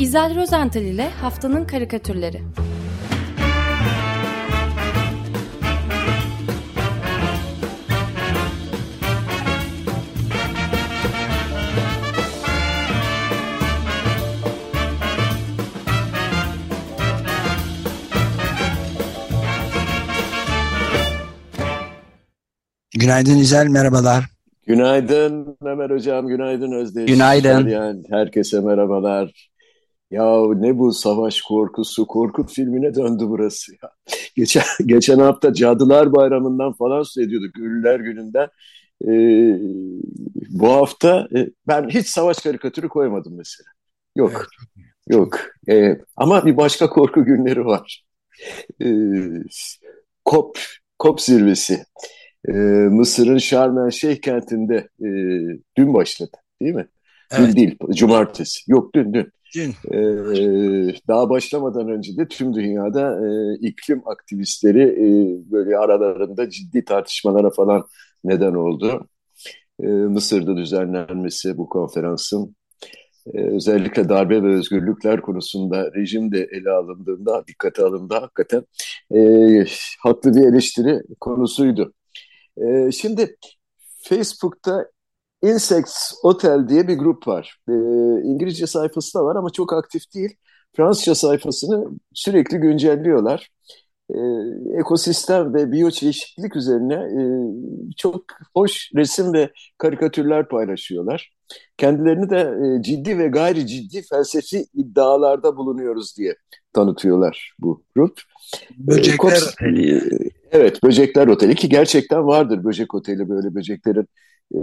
İzel Rozental ile Haftanın Karikatürleri Günaydın İzel, merhabalar. Günaydın Ömer Hocam, günaydın Özdeş. Günaydın. Yani herkese merhabalar. Ya ne bu savaş korkusu, korkut filmine döndü burası ya. Geçen, geçen hafta Cadılar Bayramı'ndan falan söz ediyorduk, Ünlüler Günü'nden. Ee, bu hafta e, ben hiç savaş karikatürü koymadım mesela. Yok, yok. Ee, ama bir başka korku günleri var. Ee, COP, COP zirvesi. Ee, Mısır'ın Şarm El Şeyh kentinde e, dün başladı değil mi? Evet. Dün değil, cumartesi. Yok dün, dün. Ee, daha başlamadan önce de tüm dünyada e, iklim aktivistleri e, böyle aralarında ciddi tartışmalara falan neden oldu. E, Mısır'da düzenlenmesi bu konferansın e, özellikle darbe ve özgürlükler konusunda rejim de ele alındığında, dikkate alındı hakikaten e, haklı bir eleştiri konusuydu. E, şimdi Facebook'ta Insects Hotel diye bir grup var. E, İngilizce sayfası da var ama çok aktif değil. Fransızca sayfasını sürekli güncelliyorlar. E, ekosistem ve biyoçeşitlilik üzerine e, çok hoş resim ve karikatürler paylaşıyorlar. Kendilerini de e, ciddi ve gayri ciddi felsefi iddialarda bulunuyoruz diye tanıtıyorlar bu grup. Böcekler Kops- Oteli. Evet, Böcekler Oteli ki gerçekten vardır böcek oteli böyle böceklerin e,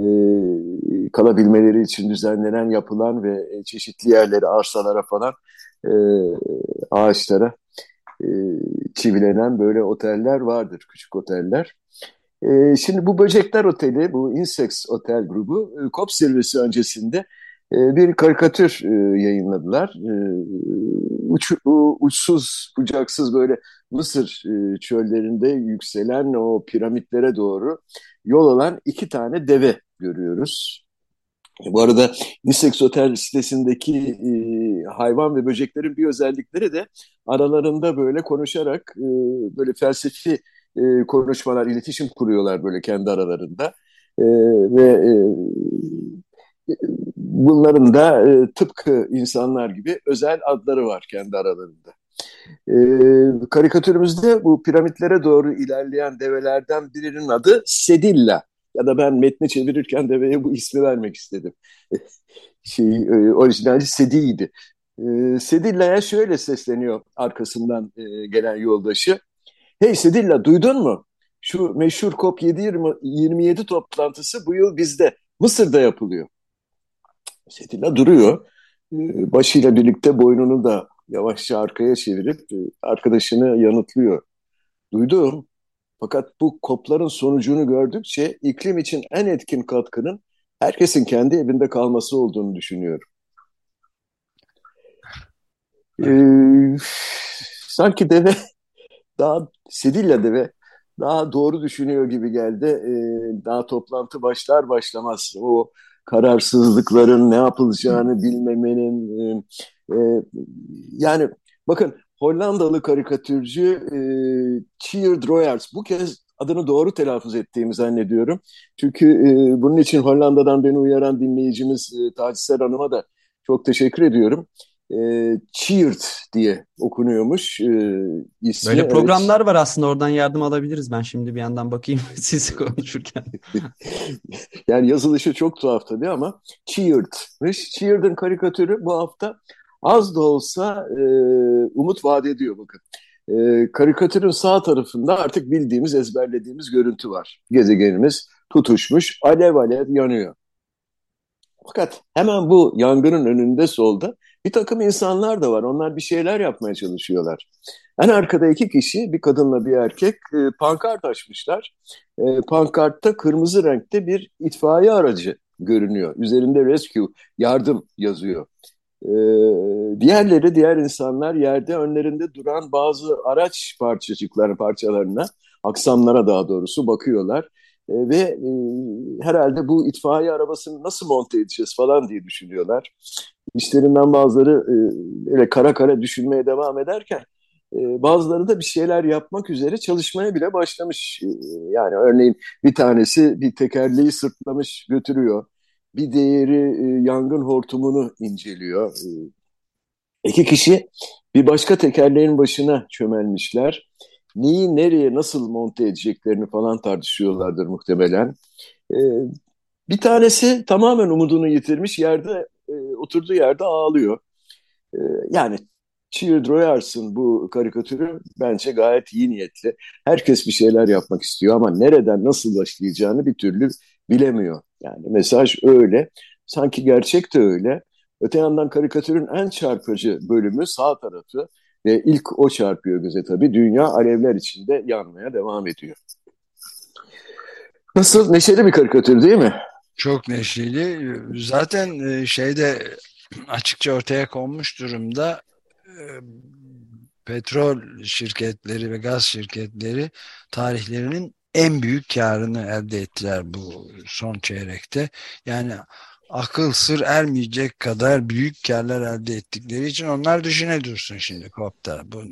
kalabilmeleri için düzenlenen, yapılan ve e, çeşitli yerlere, arsalara falan e, ağaçlara e, çivilenen böyle oteller vardır, küçük oteller. E, şimdi bu Böcekler Oteli, bu Insects Otel grubu e, COP zirvesi öncesinde e, bir karikatür e, yayınladılar. E, uç, uçsuz, bucaksız böyle Mısır e, çöllerinde yükselen o piramitlere doğru yol olan iki tane deve görüyoruz. E, Bu arada Nisex Otel sitesindeki e, hayvan ve böceklerin bir özellikleri de aralarında böyle konuşarak e, böyle felsefi e, konuşmalar, iletişim kuruyorlar böyle kendi aralarında. E, ve e, bunların da e, tıpkı insanlar gibi özel adları var kendi aralarında. E, karikatürümüzde bu piramitlere doğru ilerleyen develerden birinin adı Sedilla. Ya da ben metni çevirirken deveye bu ismi vermek istedim. şey, e, orijinali Sedi'ydi. E, Sedilla'ya şöyle sesleniyor arkasından e, gelen yoldaşı. Hey Sedilla duydun mu? Şu meşhur COP27 toplantısı bu yıl bizde, Mısır'da yapılıyor. Sedilla duruyor. E, başıyla birlikte boynunu da yavaşça arkaya çevirip e, arkadaşını yanıtlıyor. Duydum. Fakat bu kopların sonucunu gördükçe iklim için en etkin katkının herkesin kendi evinde kalması olduğunu düşünüyorum. Ee, sanki deve daha Sedilla deve daha doğru düşünüyor gibi geldi. Ee, daha toplantı başlar başlamaz o kararsızlıkların ne yapılacağını bilmemenin e, yani bakın Hollandalı karikatürcü e, Tjeerd Royers bu kez adını doğru telaffuz ettiğimi zannediyorum. Çünkü e, bunun için Hollanda'dan beni uyaran dinleyicimiz e, Taciser Hanım'a da çok teşekkür ediyorum. E, Tjeerd diye okunuyormuş e, ismi. Böyle Evet. programlar var aslında oradan yardım alabiliriz. Ben şimdi bir yandan bakayım siz konuşurken. Yani yazılışı çok tuhaf tabii ama Cheered'mış. Cheered'ın karikatürü bu hafta az da olsa e, umut vaat ediyor bakın. E, karikatürün sağ tarafında artık bildiğimiz, ezberlediğimiz görüntü var. Gezegenimiz tutuşmuş, alev alev yanıyor. Fakat hemen bu yangının önünde solda bir takım insanlar da var. Onlar bir şeyler yapmaya çalışıyorlar. En arkada iki kişi, bir kadınla bir erkek, e, pankart açmışlar. E, pankartta kırmızı renkte bir itfaiye aracı görünüyor. Üzerinde rescue, yardım yazıyor. E, diğerleri, diğer insanlar yerde önlerinde duran bazı araç parçacıkları parçalarına, aksamlara daha doğrusu bakıyorlar. ve e, herhalde bu itfaiye arabasını nasıl monte edeceğiz falan diye düşünüyorlar. İşlerinden bazıları e, öyle kara kara düşünmeye devam ederken e, bazıları da bir şeyler yapmak üzere çalışmaya bile başlamış. E, yani örneğin bir tanesi bir tekerleği sırtlamış götürüyor. Bir diğeri e, yangın hortumunu inceliyor. E, iki kişi bir başka tekerleğin başına çömelmişler. Neyi nereye nasıl monte edeceklerini falan tartışıyorlardır muhtemelen. E, bir tanesi tamamen umudunu yitirmiş yerde e, oturduğu yerde ağlıyor. E, yani Cheer Royars'ın bu karikatürü bence gayet iyi niyetli. Herkes bir şeyler yapmak istiyor ama nereden nasıl başlayacağını bir türlü bilemiyor. Yani mesaj öyle. Sanki gerçek de öyle. Öte yandan karikatürün en çarpıcı bölümü sağ tarafı ve ilk o çarpıyor göze tabii. Dünya alevler içinde yanmaya devam ediyor. Nasıl? Neşeli bir karikatür değil mi? Çok neşeli. Zaten e, şeyde açıkça ortaya konmuş durumda e, petrol şirketleri ve gaz şirketleri tarihlerinin en büyük karını elde ettiler bu son çeyrekte. Yani akıl sır ermeyecek kadar büyük karlar elde ettikleri için onlar düşüne dursun şimdi kopta. Bu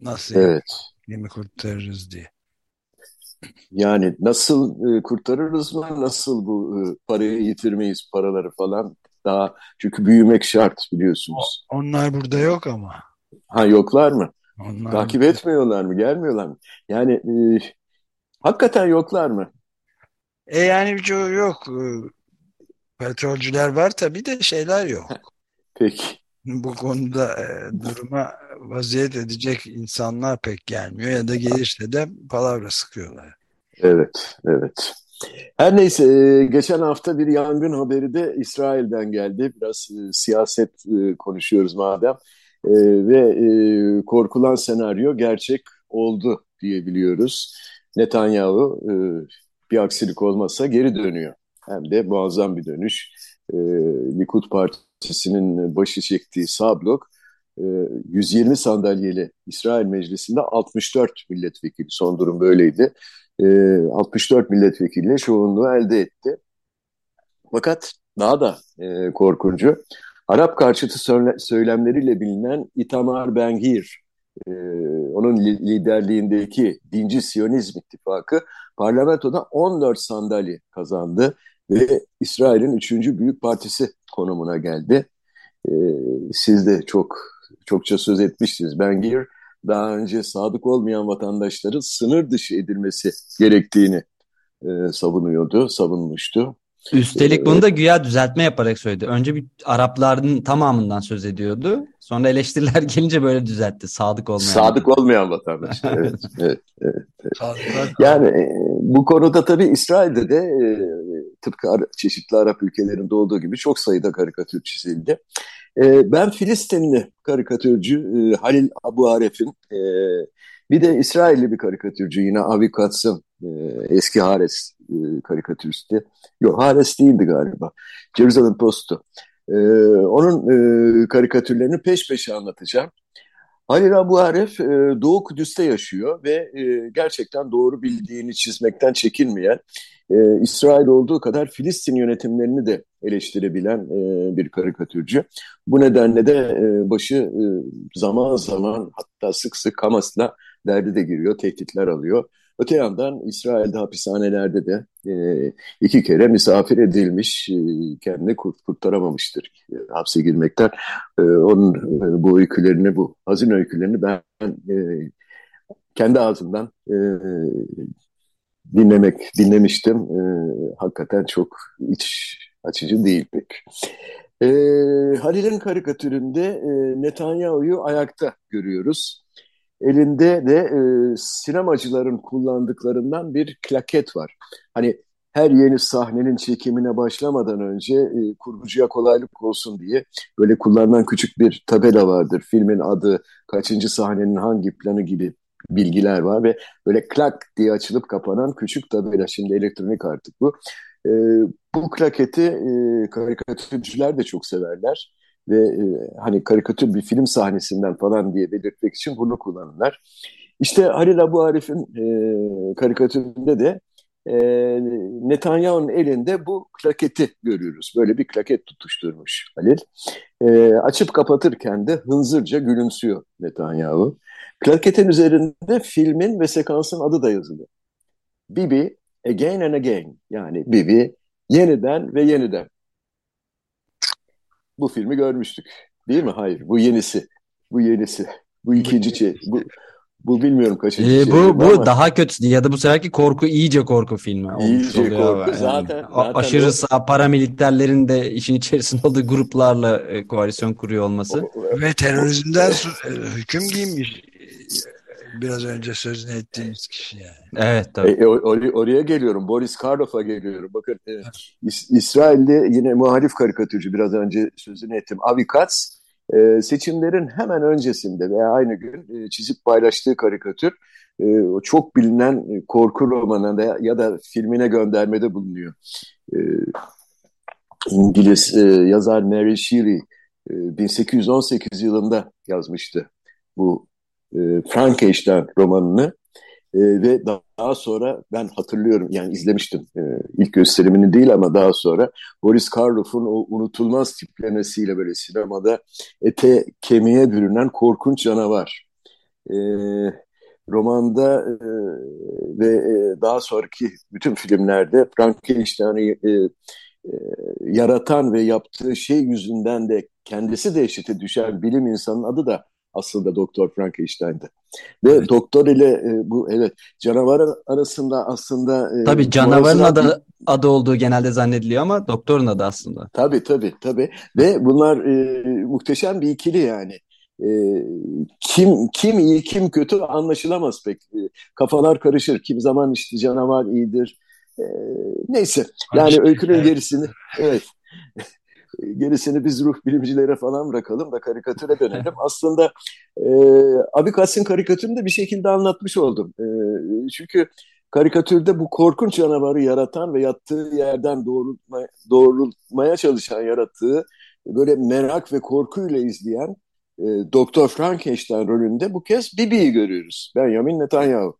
nasıl evet. mi kurtarırız diye. Yani nasıl e, kurtarırız mı? Nasıl bu e, parayı yitirmeyiz paraları falan? Daha çünkü büyümek şart biliyorsunuz. Onlar burada yok ama. Ha yoklar mı? Onlar Takip burada. etmiyorlar mı? Gelmiyorlar mı? Yani e, hakikaten yoklar mı? E yani birçoğu yok. E, petrolcüler var tabii de şeyler yok. Peki. Bu konuda e, duruma vaziyet edecek insanlar pek gelmiyor ya da gelirse de palavra sıkıyorlar. Evet, evet. Her neyse, e, geçen hafta bir yangın haberi de İsrail'den geldi. Biraz e, siyaset konuşuyoruz madem. Ve korkulan senaryo gerçek oldu diyebiliyoruz. Netanyahu bir aksilik olmazsa geri dönüyor. Hem de muazzam bir dönüş. Likud Partisi'nin başı çektiği sağ blok 120 sandalyeli İsrail Meclisi'nde 64 milletvekili. Son durum böyleydi. 64 milletvekiliyle çoğunluğu elde etti. Fakat daha da e, korkuncu, Arap karşıtı söylemleriyle bilinen Itamar Ben-Gvir, e, onun liderliğindeki Dinci Siyonizm İttifakı parlamentoda 14 sandalye kazandı ve İsrail'in üçüncü büyük partisi konumuna geldi. E, siz de çok çokça söz etmiştiniz. Ben-Gvir daha önce sadık olmayan vatandaşların sınır dışı edilmesi gerektiğini e, savunuyordu, savunmuştu. Üstelik bunu da güya düzeltme yaparak söyledi. Önce bir Arapların tamamından söz ediyordu. Sonra eleştiriler gelince böyle düzeltti. Sadık olmayan. Sadık olmayan vatandaşlar. evet, evet, evet. Yani e, bu konuda tabii İsrail'de de e, tıpkı çeşitli Arap ülkelerinde olduğu gibi çok sayıda karikatür çizildi. E, ben Filistinli karikatürcü Halil Abu Aref'in bir de İsrailli bir karikatürcü yine Avi Katz'ın eski Hares karikatüristi. Yok Hares değildi galiba. Jerusalem Post'u. E, onun e, karikatürlerini peş peşe anlatacağım. Halil Abu Aref e, Doğu Kudüs'te yaşıyor ve e, gerçekten doğru bildiğini çizmekten çekinmeyen, e, İsrail olduğu kadar Filistin yönetimlerini de eleştirebilen e, bir karikatürcü. Bu nedenle de e, başı e, zaman zaman hatta sık sık Hamas'la derdi de giriyor, tehditler alıyor. Öte yandan İsrail'de hapishanelerde de e, iki kere misafir edilmiş, e, kendini kurt kurtaramamıştır e, hapse girmekten. E, onun e, bu öykülerini, bu hazin öykülerini ben e, kendi ağzımdan e, dinlemek dinlemiştim. E, hakikaten çok iç açıcı değil pek. E, Halil'in karikatüründe e, Netanyahu'yu ayakta görüyoruz. Elinde de e, sinemacıların kullandıklarından bir klaket var. Hani her yeni sahnenin çekimine başlamadan önce e, kurgucuya kolaylık olsun diye böyle kullanılan küçük bir tabela vardır. Filmin adı, kaçıncı sahnenin hangi planı gibi bilgiler var ve böyle klak diye açılıp kapanan küçük tabela. Şimdi elektronik artık bu. E, bu klaketi e, karikatürcüler de çok severler ve e, hani karikatür bir film sahnesinden falan diye belirtmek için bunu kullanırlar. İşte Halil Abu Arif'in e, karikatüründe de e, Netanyahu'nun elinde bu klaketi görüyoruz. Böyle bir klaket tutuşturmuş Halil. E, açıp kapatırken de hınzırca gülümsüyor Netanyahu. Klaketin üzerinde filmin ve sekansın adı da yazılı. Bibi Again and Again yani Bibi yeniden ve yeniden. Bu filmi görmüştük. Değil mi? Hayır. Bu yenisi. Bu yenisi. Bu ikinci şey. Bu, bu bilmiyorum kaçıncı Ee, şey. bu bu ama daha kötü ya da bu seferki korku iyice korku filmi olmuş İyice oluyor korku. yani. Zaten- zaten aşırı o- sağ paramiliterlerin de işin içerisinde olduğu gruplarla e, koalisyon kuruyor olması. Ve terörizmden e, hüküm giymiş. Biraz önce sözünü ettiğimiz kişi yani. Evet E, tabii. e, or- oraya geliyorum. Boris Karloff'a geliyorum. Bakın e, İs- İsrail'de yine muhalif karikatürcü biraz önce sözünü ettim. Avi Katz e, seçimlerin hemen öncesinde veya aynı gün e, çizip paylaştığı karikatür e, o çok bilinen e, korku romanına ya da filmine göndermede bulunuyor. E, İngiliz e, yazar Mary Shelley e, 1818 yılında yazmıştı bu e, Frankenstein romanını. E, ve daha, sonra ben hatırlıyorum yani izlemiştim e, ilk gösterimini değil ama daha sonra Boris Karloff'un o unutulmaz tiplemesiyle böyle sinemada ete kemiğe bürünen korkunç canavar. E, romanda e, ve e, daha sonraki bütün filmlerde Frankenstein'i e, e, yaratan ve yaptığı şey yüzünden de kendisi dehşete düşen bilim insanının adı da aslında Doktor Frankenstein'di. Ve Evet. doktor ile e, bu evet canavar arasında aslında e, Tabii canavarın adı, adı olduğu genelde zannediliyor ama doktorun adı aslında. Tabii tabii tabii ve bunlar e, muhteşem bir ikili yani. E, kim kim iyi kim kötü anlaşılamaz pek. E, kafalar karışır. Kim zaman işte canavar iyidir. E, neyse yani öykünün gerisini evet gerisini biz ruh bilimcilere falan bırakalım da karikatüre dönelim. Aslında e, Abikats'ın karikatürünü de bir şekilde anlatmış oldum. E, çünkü karikatürde bu korkunç canavarı yaratan ve yattığı yerden doğrultma, doğrultmaya çalışan yaratığı böyle merak ve korkuyla izleyen e, Doktor Frankenstein rolünde bu kez Bibi'yi görüyoruz. Benjamin Netanyahu.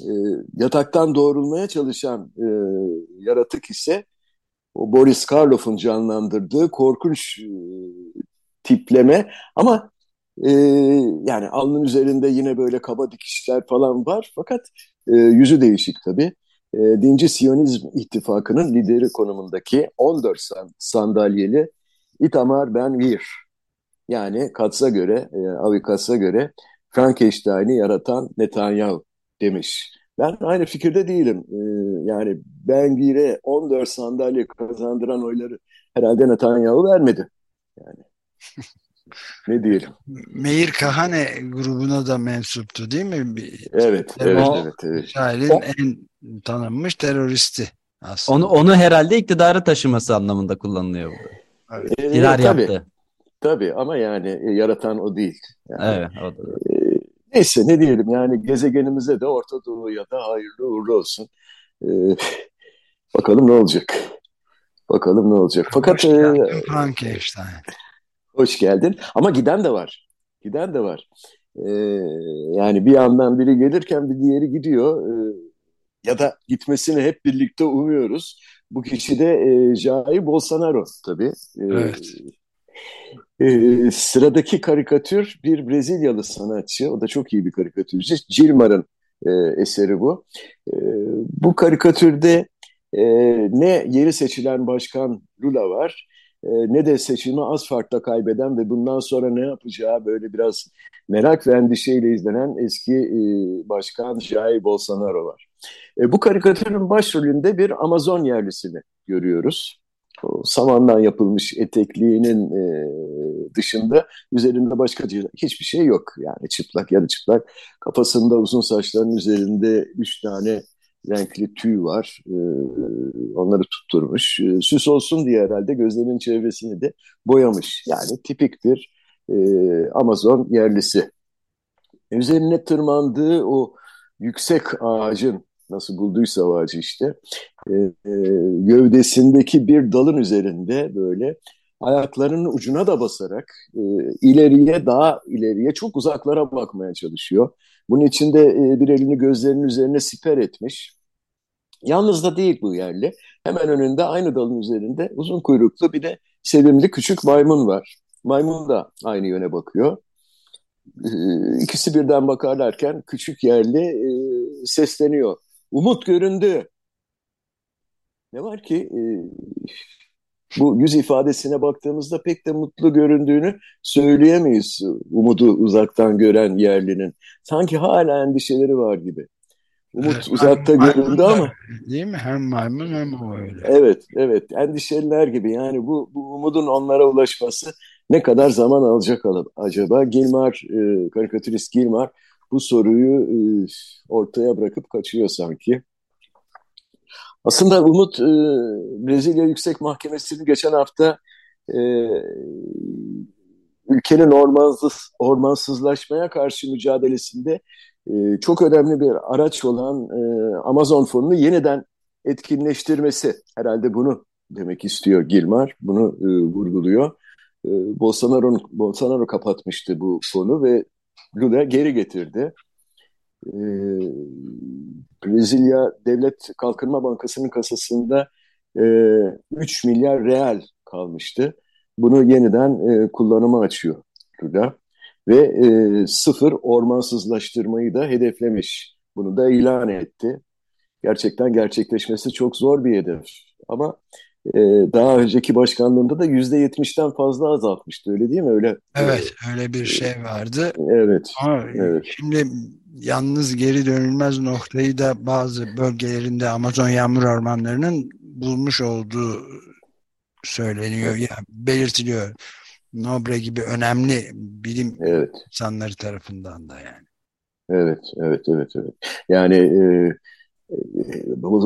E, yataktan doğrulmaya çalışan e, yaratık ise o Boris Karloff'un canlandırdığı korkunç e, tipleme ama e, yani alnın üzerinde yine böyle kaba dikişler falan var fakat e, yüzü değişik tabii. E, Dinci Siyonizm İttifakı'nın lideri konumundaki 14 san- sandalyeli Itamar Ben-Gvir yani Katz'a göre, e, Avi Katz'a göre Frankenstein'i yaratan Netanyahu demiş. Ben aynı fikirde değilim. E, yani Ben-Gvir'e 14 sandalye kazandıran oyları herhalde Netanyahu vermedi. Yani ne diyelim. Meir Kahane grubuna da mensuptu değil mi? Bir- Evet, Evet, evet, o- evet, evet. İsrail'in O- en tanınmış teröristi aslında. Onu onu herhalde iktidara taşıması anlamında kullanılıyor burada. Evet. İktidar tabii, yaptı. tabii ama yani yaratan o değil. Yani, Evet, o da. e, neyse ne diyelim yani gezegenimize de Orta Doğu'ya da hayırlı uğurlu olsun. E, bakalım ne olacak. Bakalım ne olacak. Fakat Hoş e, geldin Frankenstein. Hoş geldin. Ama giden de var. Giden de var. Ee, yani bir yandan biri gelirken bir diğeri gidiyor. Ee, ya da gitmesini hep birlikte umuyoruz. Bu kişi de e, Jair Bolsonaro tabii. Ee, Evet. E, sıradaki karikatür bir Brezilyalı sanatçı. O da çok iyi bir karikatürcü. Gilmar'ın e, eseri bu. E, bu karikatürde e, ne yeni seçilen başkan Lula var e, ne de seçimi az farkla kaybeden ve bundan sonra ne yapacağı böyle biraz merak ve endişeyle izlenen eski e, başkan Jair Bolsonaro var. E, bu karikatürün başrolünde bir Amazon yerlisini görüyoruz. Samandan yapılmış etekliğinin e, dışında üzerinde başka hiçbir şey yok. Yani çıplak yarı çıplak. Kafasında uzun saçların üzerinde üç tane renkli tüy var. E, onları tutturmuş. E, süs olsun diye herhalde gözlerinin çevresini de boyamış. Yani tipik bir e, Amazon yerlisi. Üzerine tırmandığı o yüksek ağacın nasıl bulduysa o ağacı işte e, e, gövdesindeki bir dalın üzerinde böyle ayaklarının ucuna da basarak e, ileriye daha ileriye çok uzaklara bakmaya çalışıyor. Bunun içinde e, bir elini gözlerinin üzerine siper etmiş. Yalnız da değil bu yerli. Hemen önünde aynı dalın üzerinde uzun kuyruklu bir de sevimli küçük maymun var. Maymun da aynı yöne bakıyor. Ee, ikisi birden bakarlarken küçük yerli e, sesleniyor. Umut göründü. Ne var ki e, bu yüz ifadesine baktığımızda pek de mutlu göründüğünü söyleyemeyiz umudu uzaktan gören yerlinin. Sanki hala endişeleri var gibi. Umut evet, uzakta göründü ama. Değil mi? Hem maymun hem o öyle. Evet, evet. Endişeliler gibi. Yani bu, bu umudun onlara ulaşması ne kadar zaman alacak acaba? Gilmar, e, karikatürist Gilmar bu soruyu e, ortaya bırakıp kaçıyor sanki. Aslında Umut e, Brezilya Yüksek Mahkemesi'ni geçen hafta e, ülkenin ormansız, ormansızlaşmaya karşı mücadelesinde çok önemli bir araç olan Amazon fonunu yeniden etkinleştirmesi. Herhalde bunu demek istiyor Gilmar, bunu vurguluyor. E, Bolsonaro, Bolsonaro kapatmıştı bu fonu ve Lula geri getirdi. E, Brezilya Devlet Kalkınma Bankası'nın kasasında e, 3 milyar real kalmıştı. Bunu yeniden e, kullanıma açıyor Lula ve e, sıfır ormansızlaştırmayı da hedeflemiş. Bunu da ilan etti. Gerçekten gerçekleşmesi çok zor bir hedef. Ama e, daha önceki başkanlığında da yüzde yetmişten fazla azaltmıştı öyle değil mi? Öyle. Evet öyle bir şey vardı. Evet. Ama evet. şimdi yalnız geri dönülmez noktayı da bazı bölgelerinde Amazon yağmur ormanlarının bulmuş olduğu söyleniyor. Yani belirtiliyor. Nobre gibi önemli bilim evet. insanları tarafından da yani. Evet, evet, evet, evet. Yani e, e,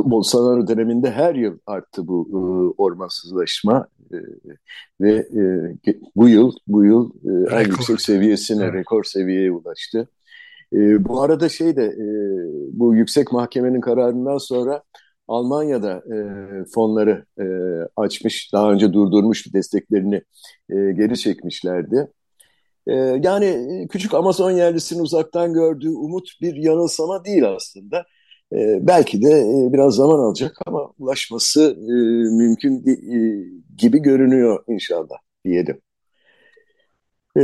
Bolsonaro döneminde her yıl arttı bu e, ormansızlaşma e, ve e, bu yıl bu yıl e, en yüksek seviyesine, evet. rekor seviyeye ulaştı. E, bu arada şey de e, bu yüksek mahkemenin kararından sonra Almanya'da e, fonları e, açmış, daha önce durdurmuş desteklerini e, geri çekmişlerdi. E, yani küçük Amazon yerlisinin uzaktan gördüğü umut bir yanılsama değil aslında. E, belki de e, biraz zaman alacak ama ulaşması e, mümkün e, gibi görünüyor inşallah diyelim. E,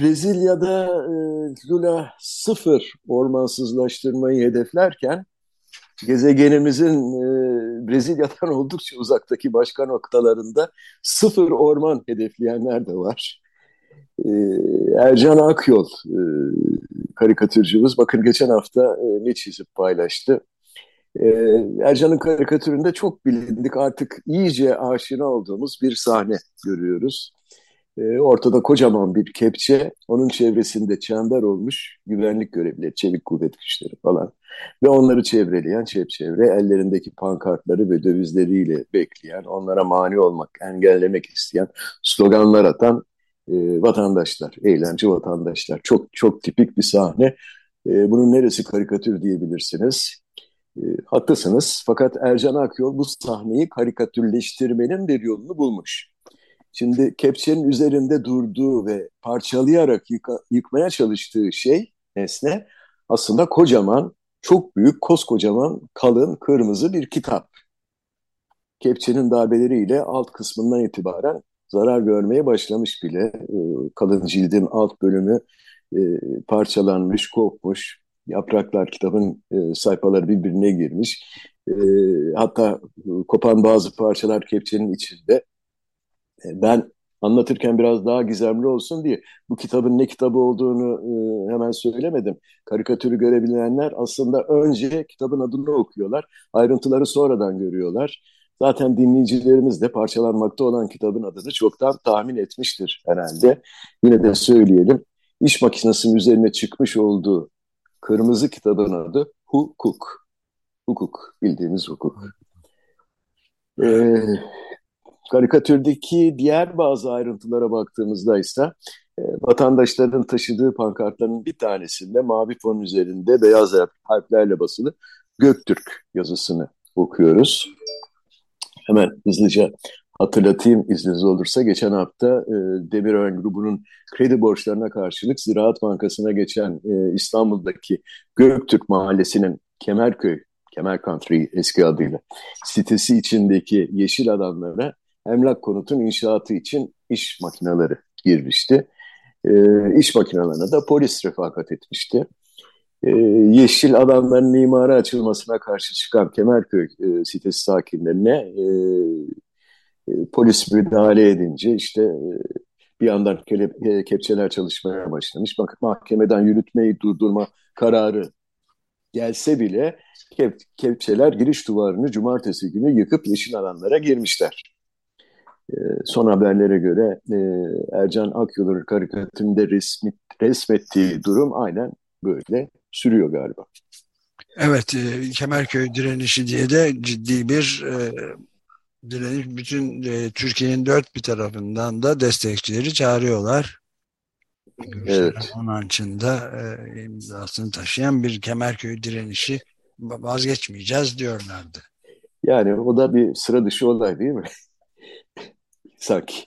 Brezilya'da Lula sıfır ormansızlaştırmayı hedeflerken gezegenimizin Brezilya'dan oldukça uzaktaki başka noktalarında sıfır orman hedefleyenler de var. E, Ercan Akyol e, karikatürcümüz bakın geçen hafta e, ne çizip paylaştı. E, Ercan'ın karikatüründe çok bilindik artık iyice aşina olduğumuz bir sahne görüyoruz. E, ortada kocaman bir kepçe, onun çevresinde çember olmuş güvenlik görevlileri, çevik kuvvet güçleri falan. Ve onları çevreleyen çevre ellerindeki pankartları ve dövizleriyle bekleyen, onlara mani olmak, engellemek isteyen, sloganlar atan e, vatandaşlar, eğlence vatandaşlar. Çok çok tipik bir sahne. E, bunun neresi karikatür diyebilirsiniz. E, haklısınız fakat Ercan Akyol bu sahneyi karikatürleştirmenin bir yolunu bulmuş. Şimdi kepçenin üzerinde durduğu ve parçalayarak yıka, yıkmaya çalıştığı şey, nesne aslında kocaman, çok büyük, koskocaman, kalın, kırmızı bir kitap. Kepçenin darbeleriyle alt kısmından itibaren zarar görmeye başlamış bile. E, kalın cildin alt bölümü e, parçalanmış, kopmuş. Yapraklar kitabın e, sayfaları birbirine girmiş. Hatta kopan bazı parçalar kepçenin içinde. Ben anlatırken biraz daha gizemli olsun diye bu kitabın ne kitabı olduğunu e, hemen söylemedim. Karikatürü görebilenler aslında önce kitabın adını okuyorlar. Ayrıntıları sonradan görüyorlar. Zaten dinleyicilerimiz de parçalanmakta olan kitabın adını çoktan tahmin etmiştir herhalde. Yine de söyleyelim. İş makinesinin üzerine çıkmış olduğu kırmızı kitabın adı Hukuk. Hukuk, bildiğimiz hukuk. Ee, karikatürdeki diğer bazı ayrıntılara baktığımızda ise e, vatandaşların taşıdığı pankartların bir tanesinde mavi fon üzerinde beyaz harflerle basılı Göktürk yazısını okuyoruz. Hemen hızlıca hatırlatayım izniniz olursa. Geçen hafta e, Demirören grubunun kredi borçlarına karşılık Ziraat Bankası'na geçen e, İstanbul'daki Göktürk Mahallesi'nin Kemerköy Kemer Country eski adıyla sitesi içindeki yeşil alanlara emlak konutun inşaatı için iş makineleri girmişti. E, iş makinelerine de polis refakat etmişti. E, yeşil alanların imara açılmasına karşı çıkan Kemerköy e, sitesi sakinlerine e, e, polis müdahale edince işte bir yandan kele, kepçeler çalışmaya başlamış. Bak mahkemeden yürütmeyi durdurma kararı gelse bile kep, kepçeler giriş duvarını cumartesi günü yıkıp yeşil alanlara girmişler. Son haberlere göre Ercan Akyol'un karikatüründe resmi, resmettiği durum aynen böyle sürüyor galiba. Evet, e, Kemerköy direnişi diye de ciddi bir e, direniş. Bütün e, Türkiye'nin dört bir tarafından da destekçileri çağırıyorlar. Evet. Onanç'ın da e, imzasını taşıyan bir Kemerköy direnişi vazgeçmeyeceğiz diyorlardı. Yani o da bir sıra dışı olay değil mi? Sanki.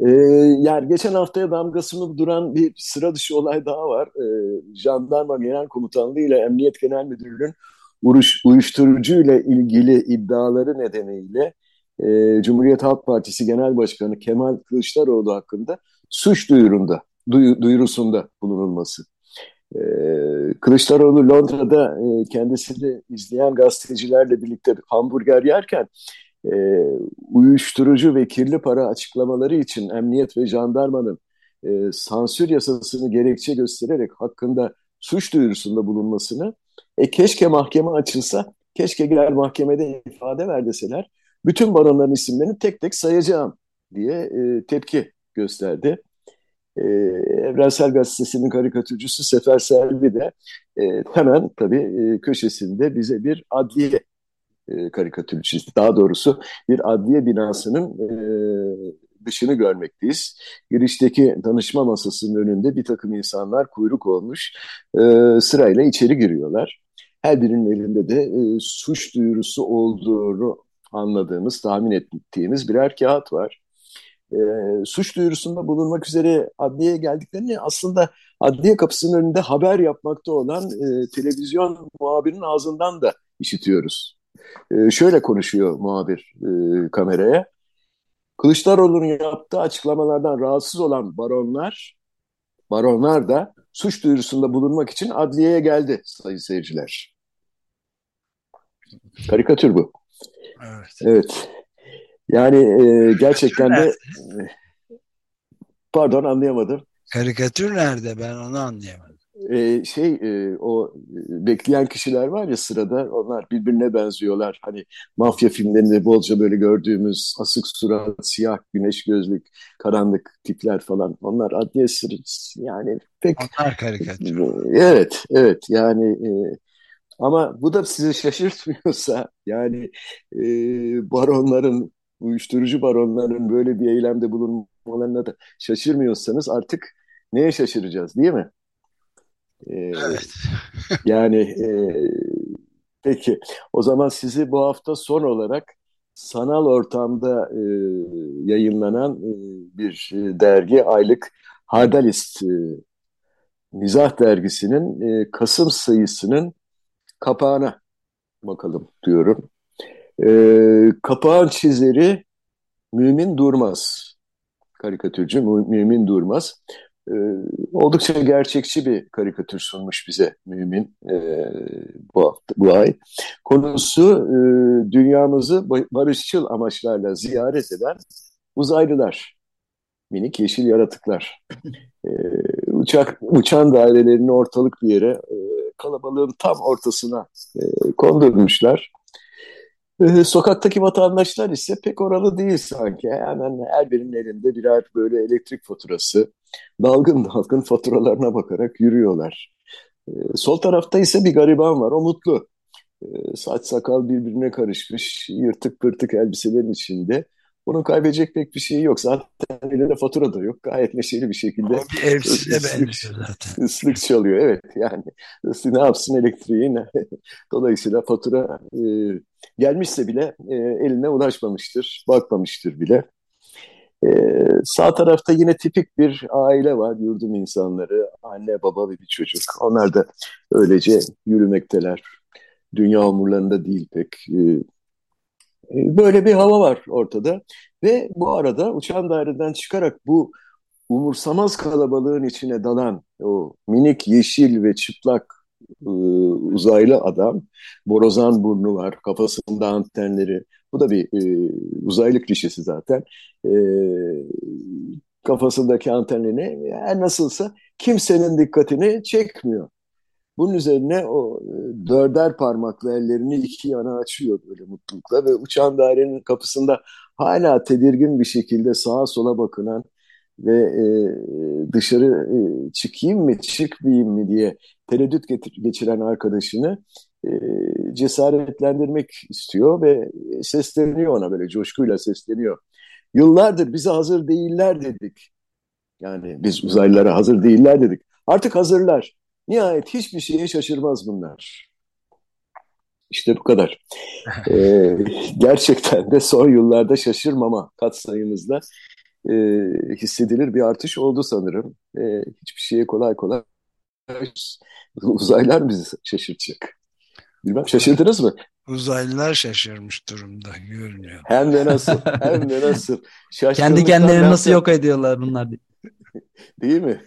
Ee, yani geçen haftaya damgasını duran bir sıra dışı olay daha var. Ee, Jandarma Genel Komutanlığı ile Emniyet Genel Müdürlüğü'nün uyuşturucu ile ilgili iddiaları nedeniyle e, Cumhuriyet Halk Partisi Genel Başkanı Kemal Kılıçdaroğlu hakkında suç duyurunda, duy, duyurusunda bulunulması. E, Kılıçdaroğlu Londra'da e, kendisini izleyen gazetecilerle birlikte hamburger yerken e, uyuşturucu ve kirli para açıklamaları için emniyet ve jandarmanın e, sansür yasasını gerekçe göstererek hakkında suç duyurusunda bulunmasını e, keşke mahkeme açılsa, keşke gel mahkemede ifade ver deseler bütün baronların isimlerini tek tek sayacağım diye e, tepki gösterdi. E, Evrensel Gazetesi'nin karikatürcüsü Sefer Selvi de e, hemen tabii e, köşesinde bize bir adliye e, karikatürü çizdi. Daha doğrusu bir adliye binasının e, dışını görmekteyiz. Girişteki danışma masasının önünde bir takım insanlar kuyruk olmuş e, sırayla içeri giriyorlar. Her birinin elinde de e, suç duyurusu olduğunu anladığımız, tahmin ettiğimiz birer kağıt var. E, suç duyurusunda bulunmak üzere adliyeye geldiklerini aslında adliye kapısının önünde haber yapmakta olan e, televizyon muhabirinin ağzından da işitiyoruz. E, şöyle konuşuyor muhabir e, kameraya. Kılıçdaroğlu'nun yaptığı açıklamalardan rahatsız olan baronlar, baronlar da suç duyurusunda bulunmak için adliyeye geldi sayın seyirciler. Karikatür bu. Evet. Evet. Yani e, gerçekten de pardon anlayamadım. Karikatür nerede? Ben onu anlayamadım. Ee, şey e, o bekleyen kişiler var ya sırada onlar birbirine benziyorlar. Hani mafya filmlerinde bolca böyle gördüğümüz asık surat, siyah güneş gözlük, karanlık tipler falan. Onlar adliye sırrı yani pek... Onlar karikatür. Evet, evet yani e, ama bu da sizi şaşırtmıyorsa yani e, baronların, uyuşturucu baronların böyle bir eylemde bulunmalarına da şaşırmıyorsanız artık neye şaşıracağız değil mi? E, evet. yani e, peki o zaman sizi bu hafta son olarak sanal ortamda e, yayınlanan e, bir dergi aylık Hardalist e, Mizah dergisinin e, Kasım sayısının kapağına bakalım diyorum. E, kapağın çizeri Mümin Durmaz. Karikatürcü Mümin Durmaz. E, oldukça gerçekçi bir karikatür sunmuş bize Mümin e, bu, bu ay. Konusu e, dünyamızı barışçıl amaçlarla ziyaret eden uzaylılar. Minik yeşil yaratıklar. E, uçak uçan dairelerini ortalık bir yere e, kalabalığın tam ortasına e, kondurmuşlar. E, sokaktaki vatandaşlar ise pek oralı değil sanki. Hemen her birinin elinde birer böyle elektrik faturası, dalgın dalgın faturalarına bakarak yürüyorlar. E, sol tarafta ise bir gariban var, o mutlu. E, saç sakal birbirine karışmış, yırtık pırtık elbiselerin içinde. Bunun kaybedecek pek bir şey yok. Zaten elinde fatura da yok. Gayet neşeli bir şekilde. O bir evsize benziyor zaten. Islık çalıyor evet. Yani ne yapsın elektriği ne? Dolayısıyla fatura e, gelmişse bile e, eline ulaşmamıştır. Bakmamıştır bile. Sağ tarafta yine tipik bir aile var. Yurdum insanları. Anne, baba ve bir çocuk. Onlar da öylece yürümekteler. Dünya umurlarında değil pek. E, böyle bir hava var ortada. Ve bu arada uçan daireden çıkarak bu umursamaz kalabalığın içine dalan o minik yeşil ve çıplak e, uzaylı adam. Borazan burnu var, kafasında antenleri. Bu da bir e, uzaylı klişesi zaten. E, kafasındaki antenlerini her nasılsa kimsenin dikkatini çekmiyor. Bunun üzerine o dörder parmaklı ellerini iki yana açıyor böyle mutlulukla ve uçan dairenin kapısında hala tedirgin bir şekilde sağa sola bakınan ve e, dışarı e, çıkayım mı çıkmayayım mı diye tereddüt geçiren arkadaşını e, cesaretlendirmek istiyor ve sesleniyor ona böyle coşkuyla sesleniyor. Yıllardır bize hazır değiller dedik. Yani biz uzaylılara hazır değiller dedik. Artık hazırlar. Nihayet hiçbir şeye şaşırmaz bunlar. İşte bu kadar. ee, gerçekten de son yıllarda şaşırmama katsayımızda e, hissedilir bir artış oldu sanırım. E, hiçbir şeye kolay kolay uzaylılar bizi şaşırtacak. Bilmem şaşırdınız mı? Uzaylılar şaşırmış durumda görünüyor. Hem de nasıl, hem de nasıl. Kendi kendilerini nasıl yok ediyorlar bunlar Değil mi?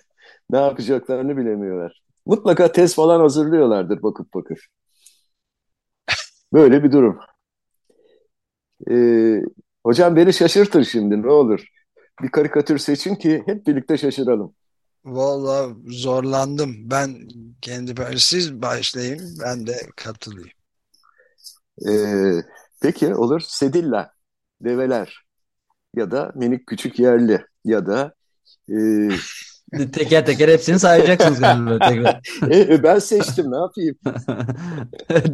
Ne yapacaklarını bilemiyorlar. Mutlaka test falan hazırlıyorlardır bakıp bakıp. Böyle bir durum. Ee, hocam beni şaşırtır şimdi ne olur. Bir karikatür seçin ki hep birlikte şaşıralım. Vallahi zorlandım. Ben kendi siz başlayın ben de katılayım. Ee, peki olur. Sedilla, develer ya da minik küçük yerli ya da e... teker teker hepsini sayacaksınız galiba tekrar. e, ben seçtim ne yapayım?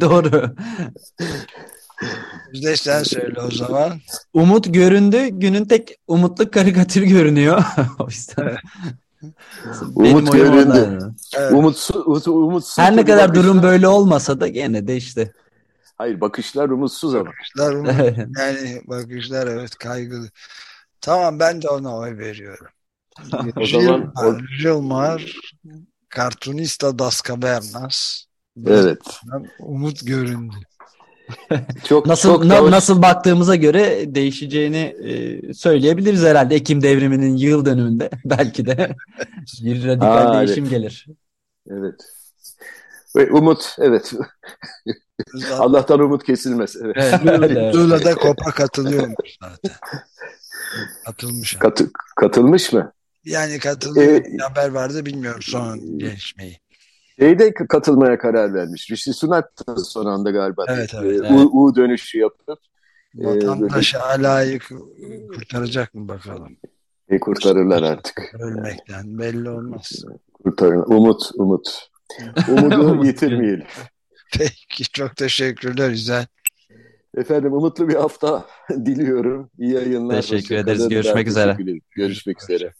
Doğru. Yüzde sen söyle o zaman. Umut göründü. Günün tek umutlu karikatürü görünüyor. o yüzden. Umut göründü. Evet. Umutsuz, umutsuz. Her ne kadar bakışlar... durum böyle olmasa da gene de işte. Hayır bakışlar umutsuz ama. Bakışlar umut, yani bakışlar evet kaygılı. Tamam ben de ona oy veriyorum. o zaman Gilmar, Cartunista das Cavernas. Evet. Umut göründü. çok nasıl çok na, nasıl baktığımıza göre değişeceğini e, söyleyebiliriz herhalde Ekim devriminin yıl dönümünde belki de bir radikal ha, değişim evet. gelir. Evet. Ve umut evet. Allah'tan umut kesilmez. Evet. evet Zula'da kopa katılıyormuş zaten. Katılmış. Kat, katılmış mı? Yani katılıyor. Ee, haber vardı bilmiyorum son gelişmeyi. Şeyde katılmaya karar vermiş. Rishi Sunak da son anda galiba. Evet, evet. evet. U, U dönüşü yapıp. Vatandaşı e, alayı kurtaracak mı bakalım? E, kurtarırlar artık. Ölmekten belli olmaz. Kurtarırlar. Umut, umut. Umudu yitirmeyelim. Peki çok teşekkürler güzel. Efendim umutlu bir hafta diliyorum. İyi yayınlar. Teşekkür ederiz. Görüşmek üzere. Görüşmek üzere.